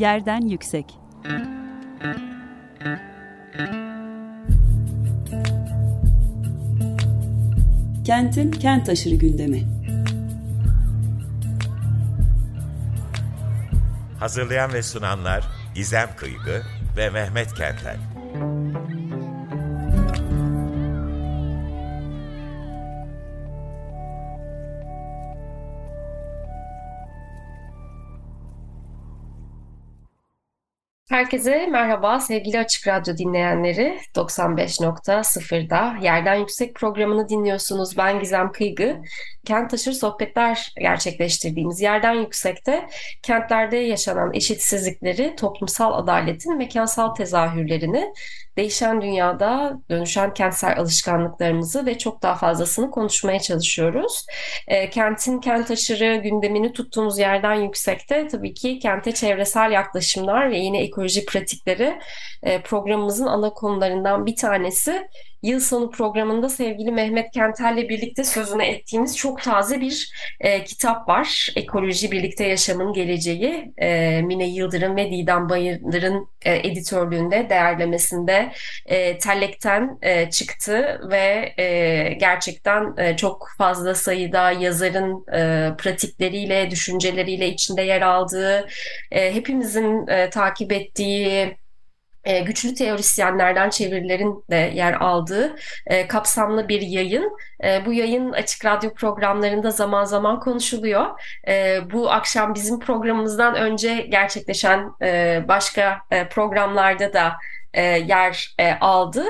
Yerden Yüksek Kentin kent aşırı gündemi. Hazırlayan ve sunanlar Gizem Kıygı ve Mehmet Kentel. Herkese merhaba sevgili Açık Radyo dinleyenleri. 95.0'da Yerden Yüksek programını dinliyorsunuz. Ben Gizem Kıygı. Kent taşır sohbetler gerçekleştirdiğimiz Yerden Yüksek'te kentlerde yaşanan eşitsizlikleri, toplumsal adaletin mekansal tezahürlerini, değişen dünyada dönüşen kentsel alışkanlıklarımızı ve çok daha fazlasını konuşmaya çalışıyoruz. E, kentin kent aşırı gündemini tuttuğumuz yerden yüksekte tabii ki kente çevresel yaklaşımlar ve yine ekoloji pratikleri e, programımızın ana konularından bir tanesi. Yıl sonu programında sevgili Mehmet Kentel'le birlikte sözünü ettiğimiz çok taze bir e, kitap var. Ekoloji Birlikte Yaşamın Geleceği. E, Mine Yıldırım ve Didem Bayındır'ın e, editörlüğünde, değerlemesinde e, Tellek'ten e, çıktı ve e, gerçekten e, çok fazla sayıda yazarın e, pratikleriyle, düşünceleriyle içinde yer aldığı, e, hepimizin e, takip ettiği e, güçlü teorisyenlerden çevirilerin de yer aldığı e, kapsamlı bir yayın. E, bu yayın açık radyo programlarında zaman zaman konuşuluyor. E, bu akşam bizim programımızdan önce gerçekleşen e, başka e, programlarda da e, yer e, aldı.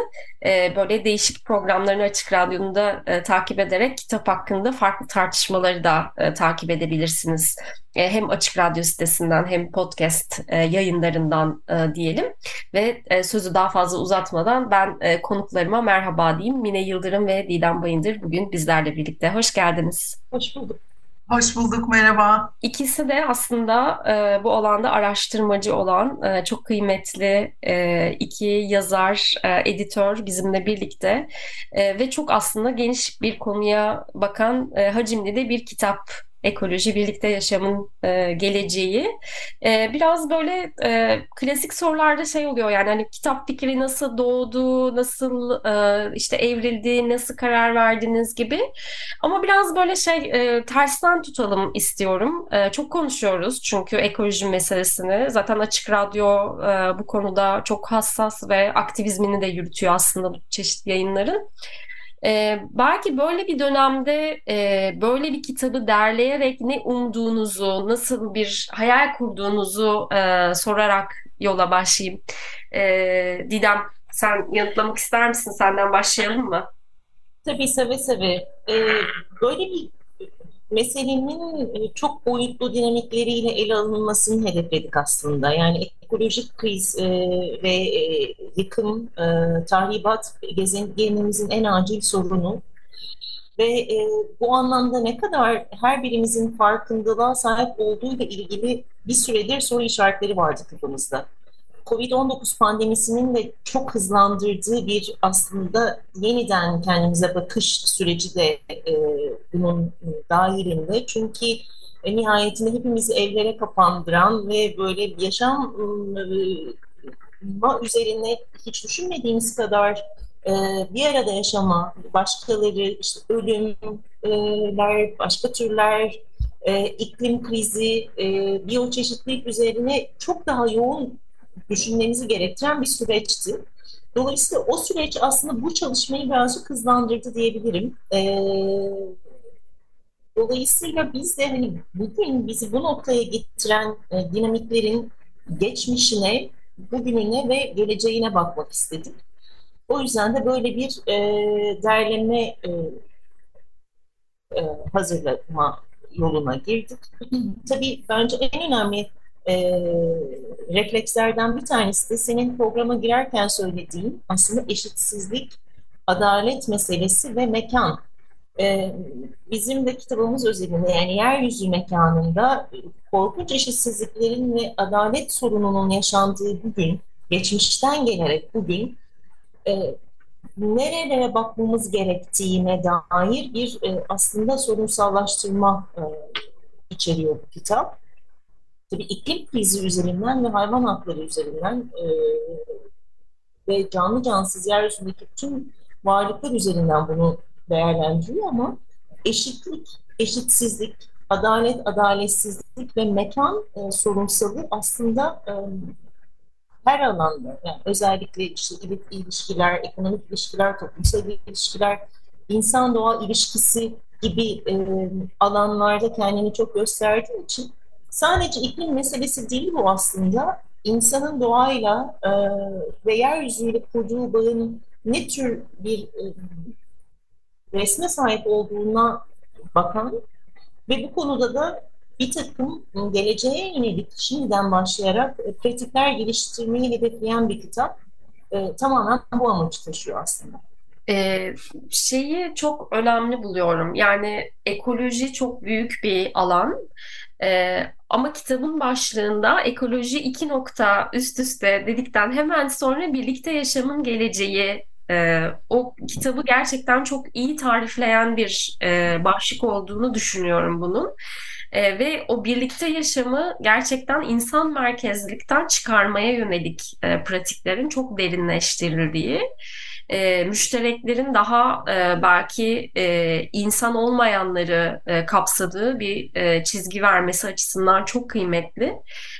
E, böyle değişik programlarını Açık Radyo'da e, takip ederek kitap hakkında farklı tartışmaları da e, takip edebilirsiniz. E, hem Açık Radyo sitesinden hem podcast e, yayınlarından e, diyelim. Ve e, sözü daha fazla uzatmadan ben e, konuklarıma merhaba diyeyim. Mine Yıldırım ve Didem Bayındır bugün bizlerle birlikte. Hoş geldiniz. Hoş bulduk. Hoş bulduk, merhaba. İkisi de aslında e, bu alanda araştırmacı olan e, çok kıymetli e, iki yazar, e, editör bizimle birlikte e, ve çok aslında geniş bir konuya bakan e, hacimli de bir kitap ekoloji, birlikte yaşamın e, geleceği. E, biraz böyle e, klasik sorularda şey oluyor yani hani kitap fikri nasıl doğdu, nasıl e, işte evrildi, nasıl karar verdiniz gibi. Ama biraz böyle şey e, tersten tutalım istiyorum. E, çok konuşuyoruz çünkü ekoloji meselesini. Zaten Açık Radyo e, bu konuda çok hassas ve aktivizmini de yürütüyor aslında bu çeşitli yayınların. Ee, belki böyle bir dönemde e, böyle bir kitabı derleyerek ne umduğunuzu, nasıl bir hayal kurduğunuzu e, sorarak yola başlayayım. E, Didem, sen yanıtlamak ister misin? Senden başlayalım mı? Tabii seve seve. Ee, böyle bir meselenin e, çok boyutlu dinamikleriyle ele alınmasını hedefledik aslında. Yani ekolojik kriz e, ve e, yıkım, e, tahribat gezegenimizin en acil sorunu. Ve bu anlamda ne kadar her birimizin farkındalığa sahip olduğu ile ilgili bir süredir soru işaretleri vardı kafamızda. Covid-19 pandemisinin de çok hızlandırdığı bir aslında yeniden kendimize bakış süreci de e, bunun dahilinde. Çünkü e, nihayetinde hepimizi evlere kapandıran ve böyle yaşam e, üzerine hiç düşünmediğimiz kadar e, bir arada yaşama, başkaları, işte ölümler, başka türler, e, iklim krizi, e, biyoçeşitlilik üzerine çok daha yoğun düşünmenizi gerektiren bir süreçti. Dolayısıyla o süreç aslında bu çalışmayı birazcık hızlandırdı diyebilirim. Ee, dolayısıyla biz de hani bugün bizi bu noktaya getiren e, dinamiklerin geçmişine, bugününe ve geleceğine bakmak istedik. O yüzden de böyle bir e, derleme e, e, hazırlama yoluna girdik. Tabii bence en önemli e, reflekslerden bir tanesi de senin programa girerken söylediğin aslında eşitsizlik, adalet meselesi ve mekan. E, bizim de kitabımız özelinde yani yeryüzü mekanında korkunç eşitsizliklerin ve adalet sorununun yaşandığı bugün, geçmişten gelerek bugün e, nerelere bakmamız gerektiğine dair bir e, aslında sorunsallaştırma e, içeriyor bu kitap. Tabii iklim krizi üzerinden ve hayvan hakları üzerinden e, ve canlı cansız yeryüzündeki tüm varlıklar üzerinden bunu değerlendiriyor ama eşitlik, eşitsizlik, adalet, adaletsizlik ve mekan e, sorunsalı aslında e, her alanda yani özellikle işte ilişkiler, ekonomik ilişkiler, toplumsal ilişkiler, insan doğa ilişkisi gibi e, alanlarda kendini çok gösterdiği için sadece iklim meselesi değil bu aslında. İnsanın doğayla e, ve yeryüzüyle kurduğu bağın ne tür bir e, resme sahip olduğuna bakan ve bu konuda da bir takım geleceğe yönelik şimdiden başlayarak e, pratikler geliştirmeyi hedefleyen bir kitap. E, tamamen bu amacı taşıyor aslında. Ee, şeyi çok önemli buluyorum. Yani ekoloji çok büyük bir alan. Ee, ama kitabın başlığında ekoloji iki nokta üst üste dedikten hemen sonra birlikte yaşamın geleceği e, o kitabı gerçekten çok iyi tarifleyen bir e, başlık olduğunu düşünüyorum bunun. E, ve o birlikte yaşamı gerçekten insan merkezlikten çıkarmaya yönelik e, pratiklerin çok derinleştirildiği, e, müştereklerin daha e, belki e, insan olmayanları e, kapsadığı bir e, çizgi vermesi açısından çok kıymetli.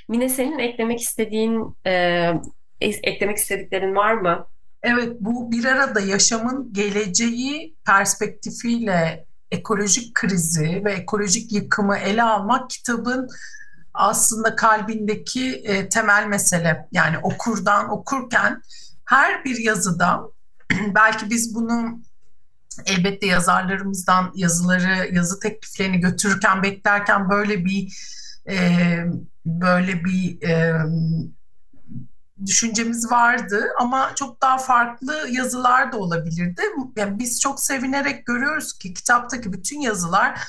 Mine senin eklemek istediğin, e, eklemek istediklerin var mı? Evet, bu bir arada yaşamın geleceği perspektifiyle ekolojik krizi ve ekolojik yıkımı ele almak kitabın aslında kalbindeki e, temel mesele. Yani okurdan okurken her bir yazıda belki biz bunu elbette yazarlarımızdan yazıları, yazı tekliflerini götürürken, beklerken böyle bir e, böyle bir e, düşüncemiz vardı ama çok daha farklı yazılar da olabilirdi. Yani biz çok sevinerek görüyoruz ki kitaptaki bütün yazılar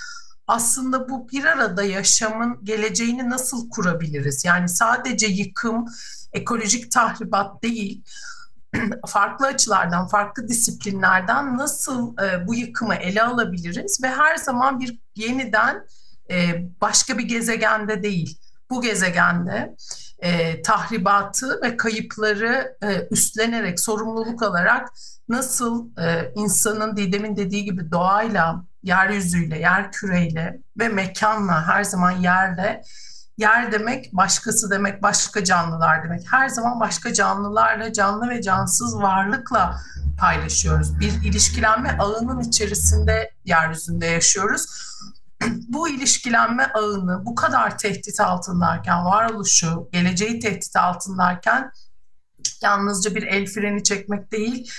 aslında bu bir arada yaşamın geleceğini nasıl kurabiliriz? Yani sadece yıkım, ekolojik tahribat değil, farklı açılardan, farklı disiplinlerden nasıl e, bu yıkımı ele alabiliriz ve her zaman bir yeniden e, başka bir gezegende değil, bu gezegende e, tahribatı ve kayıpları e, üstlenerek, sorumluluk alarak nasıl e, insanın Didem'in dediği gibi doğayla, yeryüzüyle, yer küreyle ve mekanla, her zaman yerle, yer demek başkası demek, başka canlılar demek. Her zaman başka canlılarla, canlı ve cansız varlıkla paylaşıyoruz. Bir ilişkilenme ağının içerisinde yeryüzünde yaşıyoruz bu ilişkilenme ağını bu kadar tehdit altındayken, varoluşu, geleceği tehdit altındayken yalnızca bir el freni çekmek değil,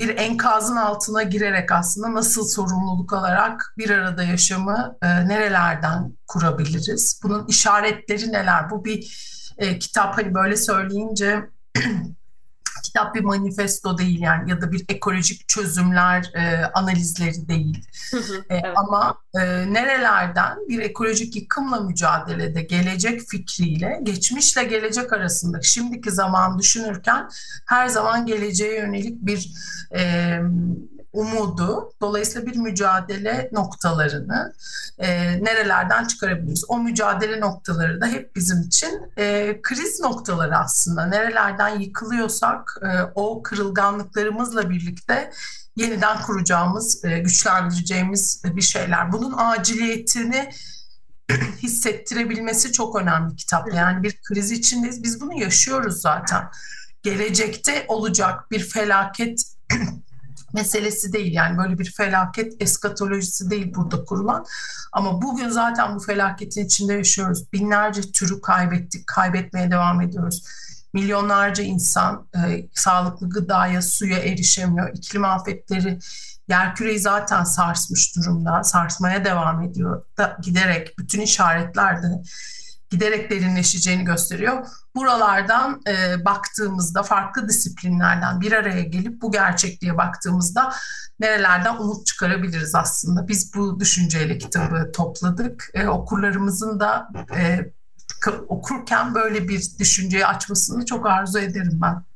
bir enkazın altına girerek aslında nasıl sorumluluk alarak bir arada yaşamı e, nerelerden kurabiliriz? Bunun işaretleri neler? Bu bir e, kitap hani böyle söyleyince kitap bir manifesto değil yani ya da bir ekolojik çözümler e, analizleri değil. Hı hı, e, evet. Ama e, nerelerden bir ekolojik yıkımla mücadelede gelecek fikriyle geçmişle gelecek arasında şimdiki zaman düşünürken her zaman geleceğe yönelik bir e, umudu, dolayısıyla bir mücadele noktalarını e, nerelerden çıkarabiliriz? O mücadele noktaları da hep bizim için e, kriz noktaları aslında. Nerelerden yıkılıyorsak e, o kırılganlıklarımızla birlikte yeniden kuracağımız, e, güçlendireceğimiz bir şeyler. Bunun aciliyetini hissettirebilmesi çok önemli kitap. Yani bir kriz içindeyiz. Biz bunu yaşıyoruz zaten. Gelecekte olacak bir felaket meselesi değil. Yani böyle bir felaket eskatolojisi değil burada kurulan. Ama bugün zaten bu felaketin içinde yaşıyoruz. Binlerce türü kaybettik, kaybetmeye devam ediyoruz. Milyonlarca insan e, sağlıklı gıdaya, suya erişemiyor. İklim afetleri yerküreyi zaten sarsmış durumda. Sarsmaya devam ediyor. Da, giderek bütün işaretler de giderek derinleşeceğini gösteriyor. Buralardan e, baktığımızda farklı disiplinlerden bir araya gelip bu gerçekliğe baktığımızda nerelerden umut çıkarabiliriz aslında. Biz bu düşünceyle kitabı topladık. E, okurlarımızın da e, okurken böyle bir düşünceyi açmasını çok arzu ederim ben.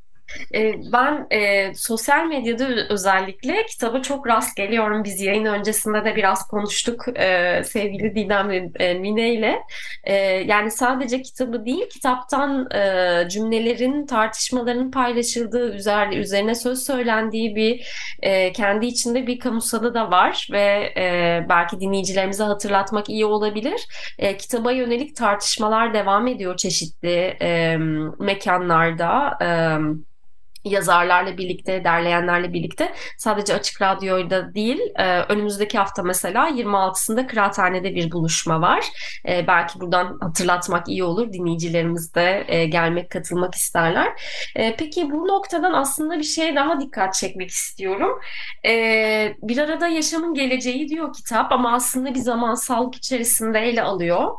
Ee, ben e, sosyal medyada özellikle kitaba çok rast geliyorum. Biz yayın öncesinde de biraz konuştuk e, sevgili Didem e, Mine ile. E, yani sadece kitabı değil, kitaptan e, cümlelerin, tartışmaların paylaşıldığı, üzerine, üzerine söz söylendiği bir e, kendi içinde bir kamusalı da var ve e, belki dinleyicilerimize hatırlatmak iyi olabilir. E, kitaba yönelik tartışmalar devam ediyor çeşitli e, mekanlarda. E, yazarlarla birlikte, derleyenlerle birlikte sadece Açık Radyo'da değil, e, önümüzdeki hafta mesela 26'sında Kıraathane'de bir buluşma var. E, belki buradan hatırlatmak iyi olur. Dinleyicilerimiz de e, gelmek, katılmak isterler. Peki bu noktadan aslında bir şeye daha dikkat çekmek istiyorum. Bir arada yaşamın geleceği diyor kitap ama aslında bir zamansallık içerisinde ele alıyor.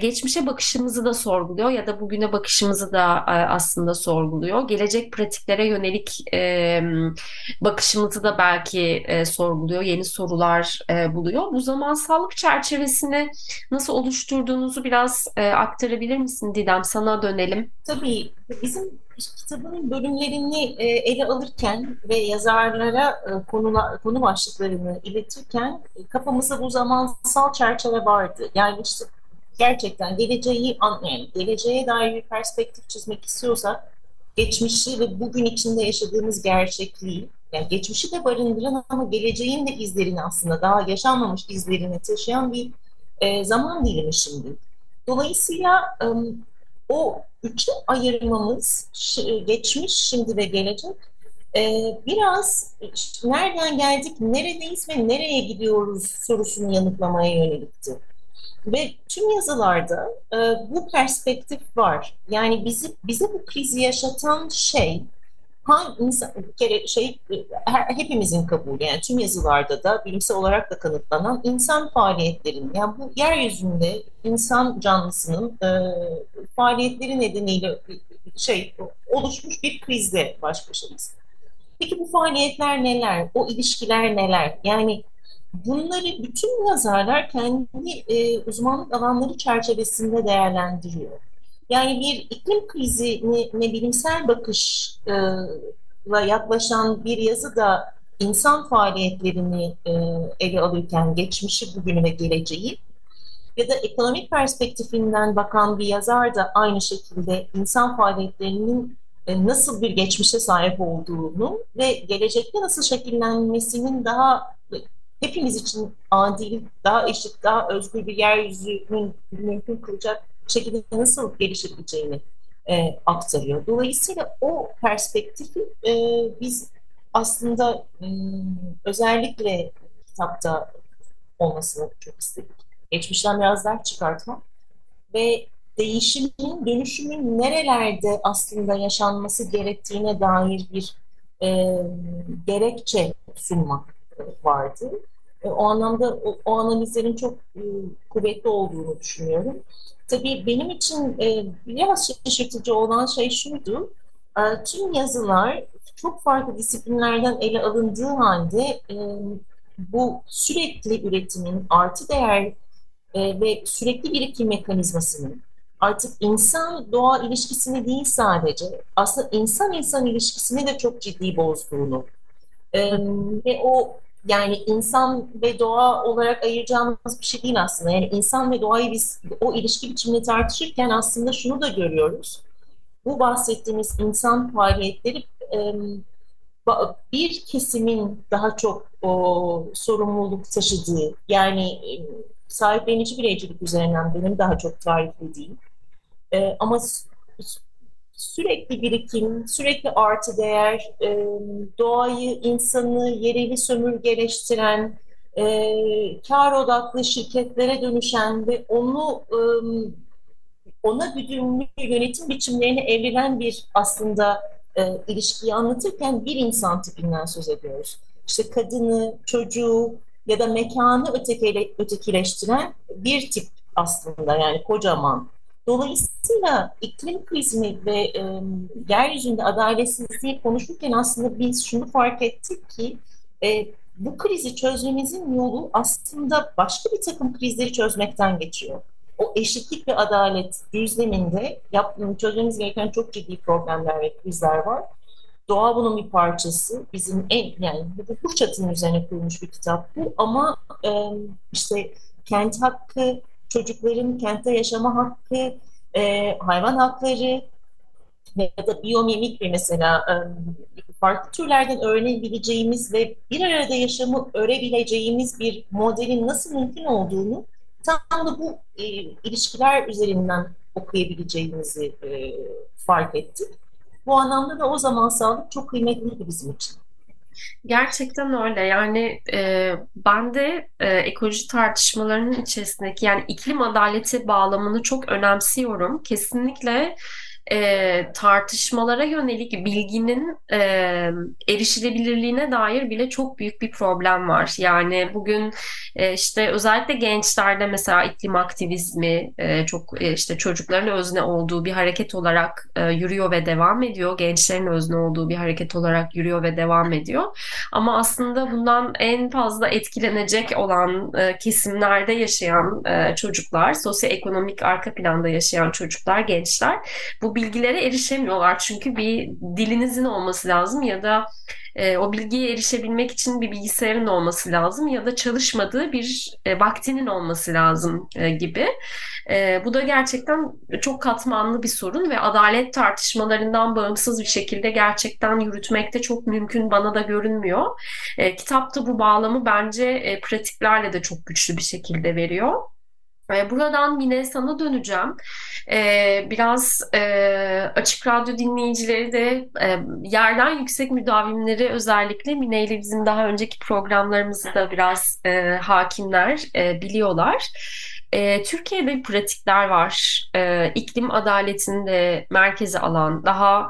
Geçmişe bakışımızı da sorguluyor ya da bugüne bakışımızı da aslında sorguluyor. Gelecek pratiklere geleceklere yönelik e, bakışımızı da belki e, sorguluyor, yeni sorular e, buluyor. Bu zamansallık çerçevesini nasıl oluşturduğunuzu biraz e, aktarabilir misin Didem? Sana dönelim. Tabii. Bizim kitabın bölümlerini e, ele alırken ve yazarlara e, konula, konu başlıklarını iletirken e, kafamızda bu zamansal çerçeve vardı. Yani işte gerçekten geleceği anlayan, geleceğe dair bir perspektif çizmek istiyorsak geçmişi ve bugün içinde yaşadığımız gerçekliği, yani geçmişi de barındıran ama geleceğin de izlerini aslında daha yaşanmamış izlerini taşıyan bir e, zaman dilimi şimdi. Dolayısıyla e, o üçe ayırmamız geçmiş, şimdi ve gelecek e, biraz nereden geldik, neredeyiz ve nereye gidiyoruz sorusunu yanıtlamaya yönelikti. Ve tüm yazılarda e, bu perspektif var. Yani bizi bize bu krizi yaşatan şey hangi insan bir kere şey her, hepimizin kabulü yani tüm yazılarda da bilimsel olarak da kanıtlanan insan faaliyetlerinin yani bu yeryüzünde insan canlısının e, faaliyetleri nedeniyle şey oluşmuş bir krizle baş başayız. Peki bu faaliyetler neler? O ilişkiler neler? Yani bunları bütün yazarlar kendi e, uzmanlık alanları çerçevesinde değerlendiriyor. Yani bir iklim krizine bilimsel bakışla yaklaşan bir yazı da insan faaliyetlerini e, ele alırken geçmişi, bugünü ve geleceği ya da ekonomik perspektifinden bakan bir yazar da aynı şekilde insan faaliyetlerinin e, nasıl bir geçmişe sahip olduğunu ve gelecekte nasıl şekillenmesinin daha hepimiz için adil, daha eşit, daha özgür bir yeryüzünün mümkün kılacak şekilde nasıl gelişebileceğini e, aktarıyor. Dolayısıyla o perspektifi e, biz aslında e, özellikle kitapta olmasını çok istedik. Geçmişten biraz ders çıkartmak ve değişimin, dönüşümün nerelerde aslında yaşanması gerektiğine dair bir e, gerekçe sunmak vardı. E, o anlamda o, o analizlerin çok e, kuvvetli olduğunu düşünüyorum. Tabii benim için e, biraz şaşırtıcı olan şey şuydu. E, tüm yazılar çok farklı disiplinlerden ele alındığı halde e, bu sürekli üretimin artı değer e, ve sürekli birikim mekanizmasının artık insan doğa ilişkisini değil sadece aslında insan insan ilişkisini de çok ciddi bozduğunu e, ve o yani insan ve doğa olarak ayıracağımız bir şey değil aslında. Yani insan ve doğayı biz o ilişki biçimini tartışırken aslında şunu da görüyoruz. Bu bahsettiğimiz insan faaliyetleri bir kesimin daha çok o, sorumluluk taşıdığı yani sahiplenici bireycilik üzerinden benim daha çok tariflediğim ama sürekli birikim, sürekli artı değer, e, doğayı, insanı yereli sömürgeleştiren, e, kar odaklı şirketlere dönüşen ve onu e, ona güdümlü yönetim biçimlerine evrilen bir aslında e, ilişkiyi anlatırken bir insan tipinden söz ediyoruz. İşte kadını, çocuğu ya da mekanı ötekile, ötekileştiren bir tip aslında yani kocaman Dolayısıyla iklim krizini ve e, yeryüzünde adaletsizliği konuşurken aslında biz şunu fark ettik ki e, bu krizi çözmemizin yolu aslında başka bir takım krizleri çözmekten geçiyor. O eşitlik ve adalet düzleminde yaptığımız, çözmemiz gereken çok ciddi problemler ve krizler var. Doğa bunun bir parçası. Bizim en yani bu çatının üzerine kurulmuş bir kitap bu. Ama e, işte kent hakkı, çocukların kentte yaşama hakkı, e, hayvan hakları ya da biyomimikri mesela e, farklı türlerden öğrenebileceğimiz ve bir arada yaşamı örebileceğimiz bir modelin nasıl mümkün olduğunu tam da bu e, ilişkiler üzerinden okuyabileceğimizi e, fark ettik. Bu anlamda da o zaman sağlık çok kıymetliydi bizim için. Gerçekten öyle. Yani e, ben de e, ekoloji tartışmalarının içerisindeki yani iklim adaleti bağlamını çok önemsiyorum. Kesinlikle e, tartışmalara yönelik bilginin e, erişilebilirliğine dair bile çok büyük bir problem var. Yani bugün e, işte özellikle gençlerde mesela iklim aktivizmi e, çok e, işte çocukların özne olduğu bir hareket olarak e, yürüyor ve devam ediyor. Gençlerin özne olduğu bir hareket olarak yürüyor ve devam ediyor. Ama aslında bundan en fazla etkilenecek olan e, kesimlerde yaşayan e, çocuklar, sosyoekonomik arka planda yaşayan çocuklar, gençler bu bilgilere erişemiyorlar. Çünkü bir dilinizin olması lazım ya da e, o bilgiye erişebilmek için bir bilgisayarın olması lazım ya da çalışmadığı bir e, vaktinin olması lazım e, gibi. E, bu da gerçekten çok katmanlı bir sorun ve adalet tartışmalarından bağımsız bir şekilde gerçekten yürütmekte çok mümkün bana da görünmüyor. E, kitapta bu bağlamı bence e, pratiklerle de çok güçlü bir şekilde veriyor. Buradan yine sana döneceğim. Ee, biraz e, açık radyo dinleyicileri de e, yerden yüksek müdavimleri özellikle Mine ile bizim daha önceki programlarımızı da biraz e, hakimler biliyorlar. E, Türkiye'de pratikler var. E, iklim adaletini de merkeze alan, daha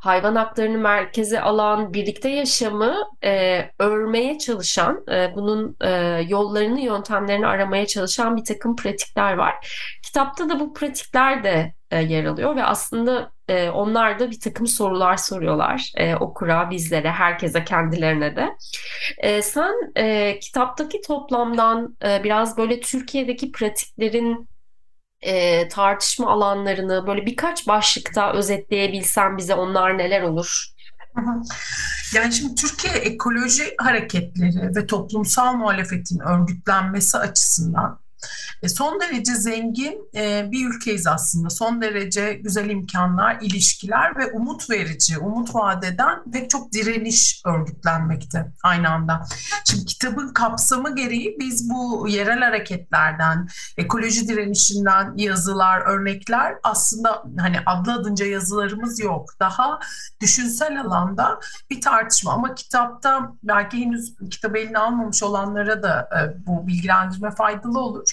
hayvan haklarını merkeze alan, birlikte yaşamı e, örmeye çalışan, e, bunun e, yollarını, yöntemlerini aramaya çalışan bir takım pratikler var. Kitapta da bu pratikler de e, yer alıyor ve aslında e, onlar da bir takım sorular soruyorlar e, okura, bizlere, herkese, kendilerine de. E, sen e, kitaptaki toplamdan e, biraz böyle Türkiye'deki pratiklerin e, tartışma alanlarını böyle birkaç başlıkta özetleyebilsen bize onlar neler olur? Yani şimdi Türkiye ekoloji hareketleri ve toplumsal muhalefetin örgütlenmesi açısından e, son derece zengin e, bir ülkeyiz aslında. Son derece güzel imkanlar, ilişkiler ve umut verici, umut vadeden pek çok direniş örgütlenmekte aynı anda. Şimdi kitabın kapsamı gereği biz bu yerel hareketlerden, ekoloji direnişinden yazılar, örnekler aslında hani adlı adınca yazılarımız yok. Daha düşünsel alanda bir tartışma ama kitapta belki henüz kitabı eline almamış olanlara da e, bu bilgilendirme faydalı olur.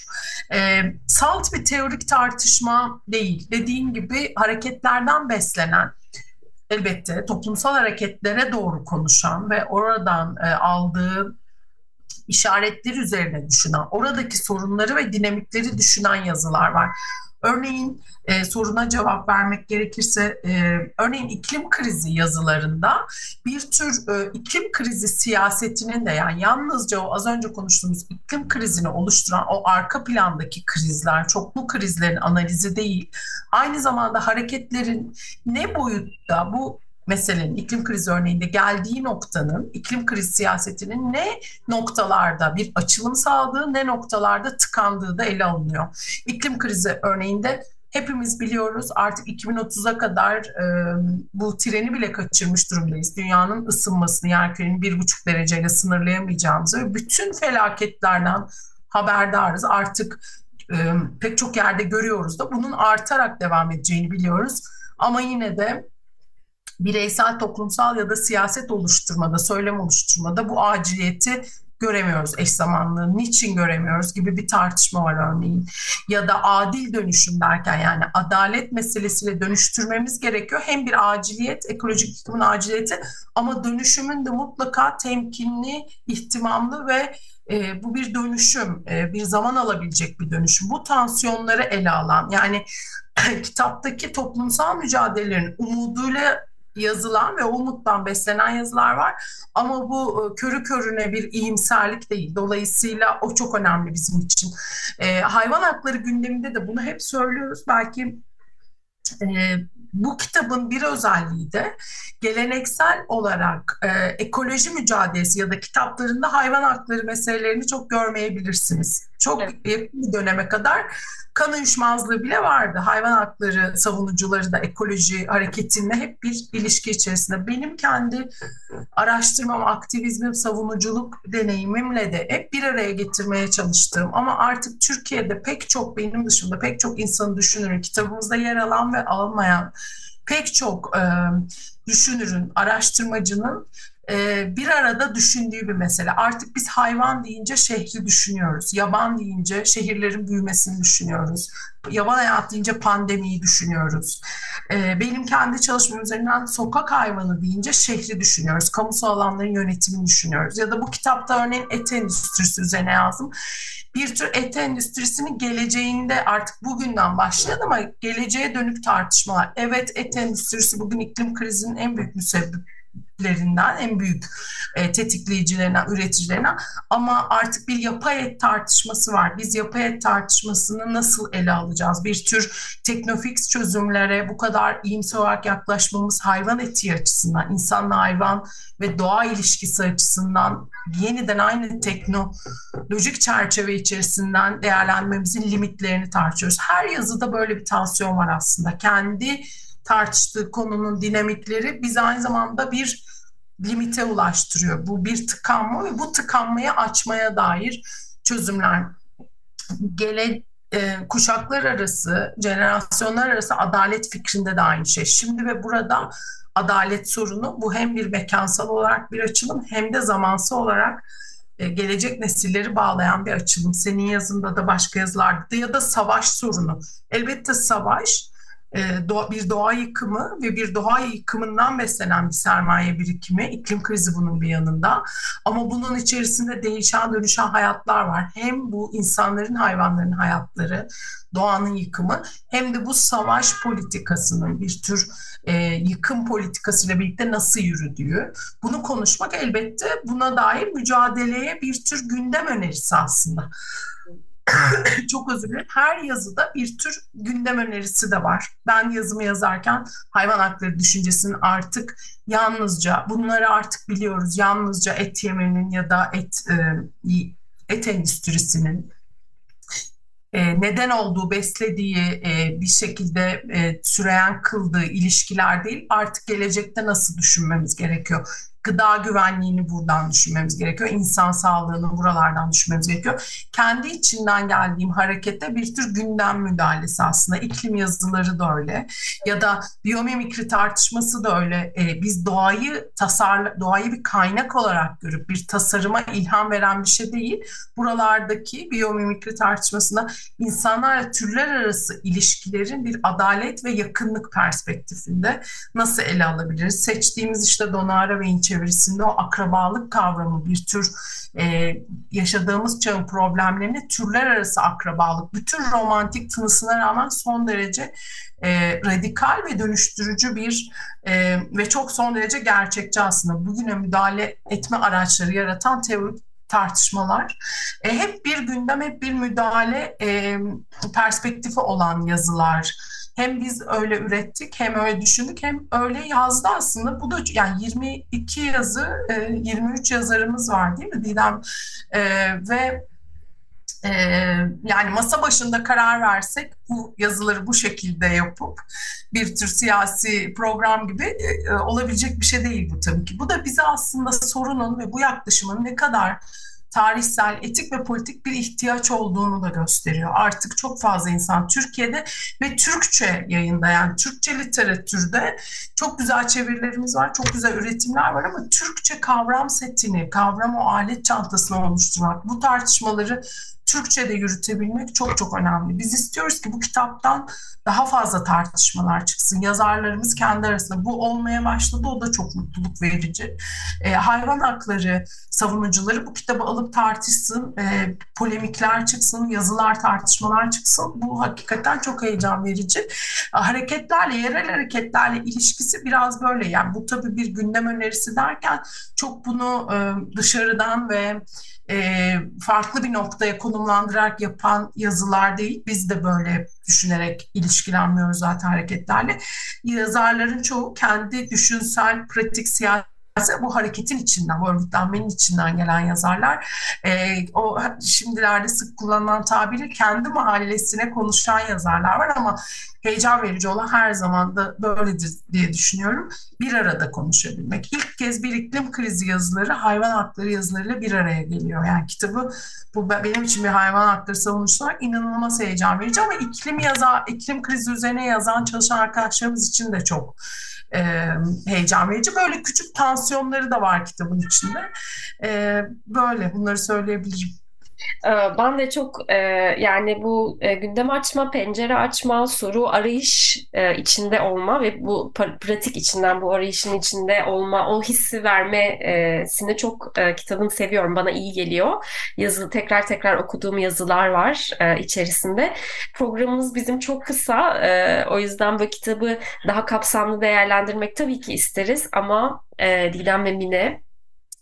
E, salt bir teorik tartışma değil. Dediğim gibi hareketlerden beslenen, elbette toplumsal hareketlere doğru konuşan ve oradan e, aldığı işaretler üzerine düşünen, oradaki sorunları ve dinamikleri düşünen yazılar var. Örneğin e, soruna cevap vermek gerekirse e, örneğin iklim krizi yazılarında bir tür e, iklim krizi siyasetinin de yani yalnızca o az önce konuştuğumuz iklim krizini oluşturan o arka plandaki krizler, çoklu krizlerin analizi değil. Aynı zamanda hareketlerin ne boyutta bu meselenin iklim krizi örneğinde geldiği noktanın iklim krizi siyasetinin ne noktalarda bir açılım sağladığı ne noktalarda tıkandığı da ele alınıyor. İklim krizi örneğinde hepimiz biliyoruz artık 2030'a kadar e, bu treni bile kaçırmış durumdayız. Dünyanın ısınmasını yerkürenin bir buçuk dereceyle sınırlayamayacağımızı ve bütün felaketlerden haberdarız. Artık e, pek çok yerde görüyoruz da bunun artarak devam edeceğini biliyoruz. Ama yine de bireysel, toplumsal ya da siyaset oluşturmada, söylem oluşturmada bu aciliyeti göremiyoruz eş zamanlı. Niçin göremiyoruz gibi bir tartışma var örneğin. Ya da adil dönüşüm derken yani adalet meselesiyle dönüştürmemiz gerekiyor. Hem bir aciliyet, ekolojik yıkımın aciliyeti ama dönüşümün de mutlaka temkinli, ihtimamlı ve e, bu bir dönüşüm, e, bir zaman alabilecek bir dönüşüm. Bu tansiyonları ele alan yani kitaptaki toplumsal mücadelelerin umuduyla yazılan ve umuttan beslenen yazılar var. Ama bu e, körü körüne bir iyimserlik değil. Dolayısıyla o çok önemli bizim için. E, hayvan hakları gündeminde de bunu hep söylüyoruz. Belki e, bu kitabın bir özelliği de geleneksel olarak e, ekoloji mücadelesi ya da kitaplarında hayvan hakları meselelerini çok görmeyebilirsiniz. Çok evet. bir döneme kadar kan uyuşmazlığı bile vardı. Hayvan hakları savunucuları da ekoloji hareketinle hep bir ilişki içerisinde. Benim kendi araştırmam, aktivizmim, savunuculuk deneyimimle de hep bir araya getirmeye çalıştığım ama artık Türkiye'de pek çok benim dışında pek çok insanı düşünürün kitabımızda yer alan ve almayan pek çok e, düşünürün, araştırmacının bir arada düşündüğü bir mesele. Artık biz hayvan deyince şehri düşünüyoruz. Yaban deyince şehirlerin büyümesini düşünüyoruz. Yaban hayat deyince pandemiyi düşünüyoruz. E, benim kendi çalışmam üzerinden sokak hayvanı deyince şehri düşünüyoruz. Kamusal alanların yönetimini düşünüyoruz. Ya da bu kitapta örneğin et endüstrisi üzerine yazdım bir tür et endüstrisinin geleceğinde artık bugünden başlayan ama geleceğe dönük tartışmalar. Evet et endüstrisi bugün iklim krizinin en büyük müsebbibi lerinden en büyük e, tetikleyicilerinden, üreticilerinden ama artık bir yapay et tartışması var. Biz yapay et tartışmasını nasıl ele alacağız? Bir tür teknofix çözümlere bu kadar iyimser olarak yaklaşmamız hayvan eti açısından, insanla hayvan ve doğa ilişkisi açısından yeniden aynı teknolojik çerçeve içerisinden değerlendirmemizin limitlerini tartışıyoruz. Her yazıda böyle bir tansiyon var aslında. Kendi tartıştığı konunun dinamikleri biz aynı zamanda bir limite ulaştırıyor. Bu bir tıkanma ve bu tıkanmayı açmaya dair çözümler. Gele, e, kuşaklar arası, jenerasyonlar arası adalet fikrinde de aynı şey. Şimdi ve burada adalet sorunu bu hem bir mekansal olarak bir açılım hem de zamansal olarak e, gelecek nesilleri bağlayan bir açılım. Senin yazında da başka yazılarda da ya da savaş sorunu. Elbette savaş e, bir doğa yıkımı ve bir doğa yıkımından beslenen bir sermaye birikimi, iklim krizi bunun bir yanında. Ama bunun içerisinde değişen dönüşen hayatlar var. Hem bu insanların, hayvanların hayatları, doğanın yıkımı hem de bu savaş politikasının bir tür e, yıkım politikasıyla birlikte nasıl yürüdüğü. Bunu konuşmak elbette buna dair mücadeleye bir tür gündem önerisi aslında. Çok özür dilerim. Her yazıda bir tür gündem önerisi de var. Ben yazımı yazarken hayvan hakları düşüncesinin artık yalnızca bunları artık biliyoruz. Yalnızca et yemenin ya da et e, et endüstrisinin e, neden olduğu, beslediği, e, bir şekilde süreyen kıldığı ilişkiler değil, artık gelecekte nasıl düşünmemiz gerekiyor gıda güvenliğini buradan düşünmemiz gerekiyor. İnsan sağlığını buralardan düşünmemiz gerekiyor. Kendi içinden geldiğim harekette bir tür gündem müdahalesi aslında. İklim yazıları da öyle. Ya da biyomimikri tartışması da öyle. Ee, biz doğayı tasarla, doğayı bir kaynak olarak görüp bir tasarıma ilham veren bir şey değil. Buralardaki biyomimikri tartışmasında insanlarla türler arası ilişkilerin bir adalet ve yakınlık perspektifinde nasıl ele alabiliriz? Seçtiğimiz işte Donara ve İnçe çevresinde o akrabalık kavramı bir tür e, yaşadığımız çağın problemlerini türler arası akrabalık, bütün romantik tınısına rağmen son derece e, radikal ve dönüştürücü bir e, ve çok son derece gerçekçi aslında bugüne müdahale etme araçları yaratan teorik tartışmalar. E, hep bir gündem, hep bir müdahale e, perspektifi olan yazılar hem biz öyle ürettik hem öyle düşündük hem öyle yazdı aslında. Bu da yani 22 yazı, 23 e, yazarımız var değil mi Didem? E, ve e, yani masa başında karar versek bu yazıları bu şekilde yapıp bir tür siyasi program gibi olabilecek bir şey değil bu tabii ki. Bu da bize aslında sorunun ve bu yaklaşımın ne kadar tarihsel, etik ve politik bir ihtiyaç olduğunu da gösteriyor. Artık çok fazla insan Türkiye'de ve Türkçe yayında yani Türkçe literatürde çok güzel çevirilerimiz var, çok güzel üretimler var ama Türkçe kavram setini, kavram o alet çantasını oluşturmak, bu tartışmaları Türkçe'de yürütebilmek çok çok önemli. Biz istiyoruz ki bu kitaptan daha fazla tartışmalar çıksın. Yazarlarımız kendi arasında bu olmaya başladı. O da çok mutluluk verici. E, hayvan hakları savunucuları bu kitabı alıp tartışsın, e, polemikler çıksın, yazılar, tartışmalar çıksın. Bu hakikaten çok heyecan verici. Hareketlerle, yerel hareketlerle ilişkisi biraz böyle. Yani bu tabii bir gündem önerisi derken çok bunu e, dışarıdan ve e, farklı bir noktaya konumlandırarak yapan yazılar değil. Biz de böyle düşünerek ilişkilenmiyoruz zaten hareketlerle. Yazarların çoğu kendi düşünsel, pratik, siyasi bu hareketin içinden, bu örgütlenmenin içinden gelen yazarlar. E, o şimdilerde sık kullanılan tabiri kendi mahallesine konuşan yazarlar var ama heyecan verici olan her zaman da böyledir diye düşünüyorum. Bir arada konuşabilmek. İlk kez bir iklim krizi yazıları hayvan hakları yazılarıyla bir araya geliyor. Yani kitabı bu benim için bir hayvan hakları savunucusu olarak inanılmaz heyecan verici ama iklim yaza, iklim krizi üzerine yazan çalışan arkadaşlarımız için de çok e, heyecan verici. Böyle küçük tansiyonları da var kitabın içinde. E, böyle bunları söyleyebilirim. Ee, ben de çok e, yani bu e, gündem açma, pencere açma, soru arayış e, içinde olma ve bu pratik içinden bu arayışın içinde olma, o hissi vermesini çok kitabını seviyorum. Bana iyi geliyor. Yazılı tekrar tekrar okuduğum yazılar var içerisinde. Programımız bizim çok kısa. O yüzden bu kitabı daha kapsamlı değerlendirmek tabii ki isteriz ama Didem ve Mine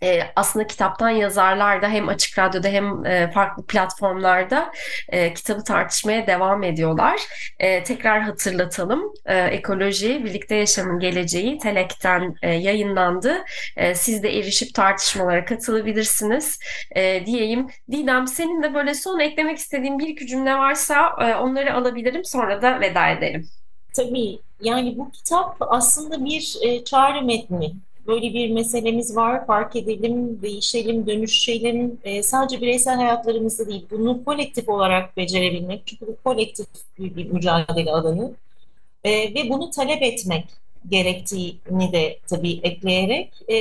e, aslında kitaptan yazarlar da hem Açık Radyo'da hem e, farklı platformlarda e, kitabı tartışmaya devam ediyorlar. E, tekrar hatırlatalım. E, Ekoloji, Birlikte Yaşamın Geleceği Telek'ten e, yayınlandı. E, siz de erişip tartışmalara katılabilirsiniz e, diyeyim. Didem senin de böyle son eklemek istediğin bir iki cümle varsa e, onları alabilirim sonra da veda edelim. Tabii yani bu kitap aslında bir e, çağrı metni böyle bir meselemiz var. Fark edelim, değişelim, dönüşelim. E, sadece bireysel hayatlarımızda değil, bunu kolektif olarak becerebilmek. Çünkü bu kolektif bir, mücadele alanı. E, ve bunu talep etmek gerektiğini de tabii ekleyerek e,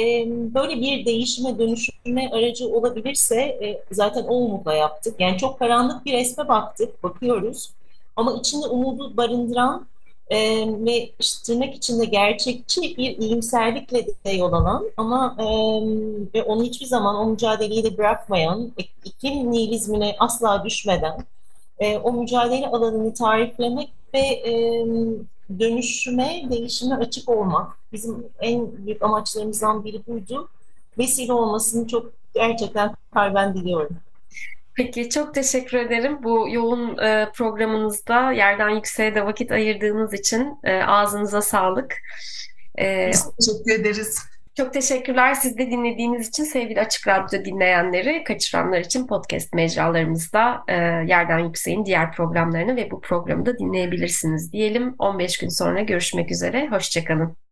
böyle bir değişime dönüşme aracı olabilirse e, zaten o umutla yaptık. Yani çok karanlık bir resme baktık, bakıyoruz. Ama içinde umudu barındıran e, ve tırnak içinde gerçekçi bir iyimserlikle de yol alan ama e, ve onu hiçbir zaman o mücadeleyi de bırakmayan, iklim nihilizmine asla düşmeden e, o mücadele alanını tariflemek ve e, dönüşüme, değişime açık olmak bizim en büyük amaçlarımızdan biri buydu. Vesile olmasını çok gerçekten kalben diliyorum. Peki çok teşekkür ederim. Bu yoğun e, programınızda yerden yükseğe de vakit ayırdığınız için e, ağzınıza sağlık. E, teşekkür ederiz. Çok teşekkürler siz de dinlediğiniz için sevgili Açık Radyo dinleyenleri. Kaçıranlar için podcast mecralarımızda e, Yerden Yükseğin diğer programlarını ve bu programı da dinleyebilirsiniz diyelim. 15 gün sonra görüşmek üzere. Hoşçakalın.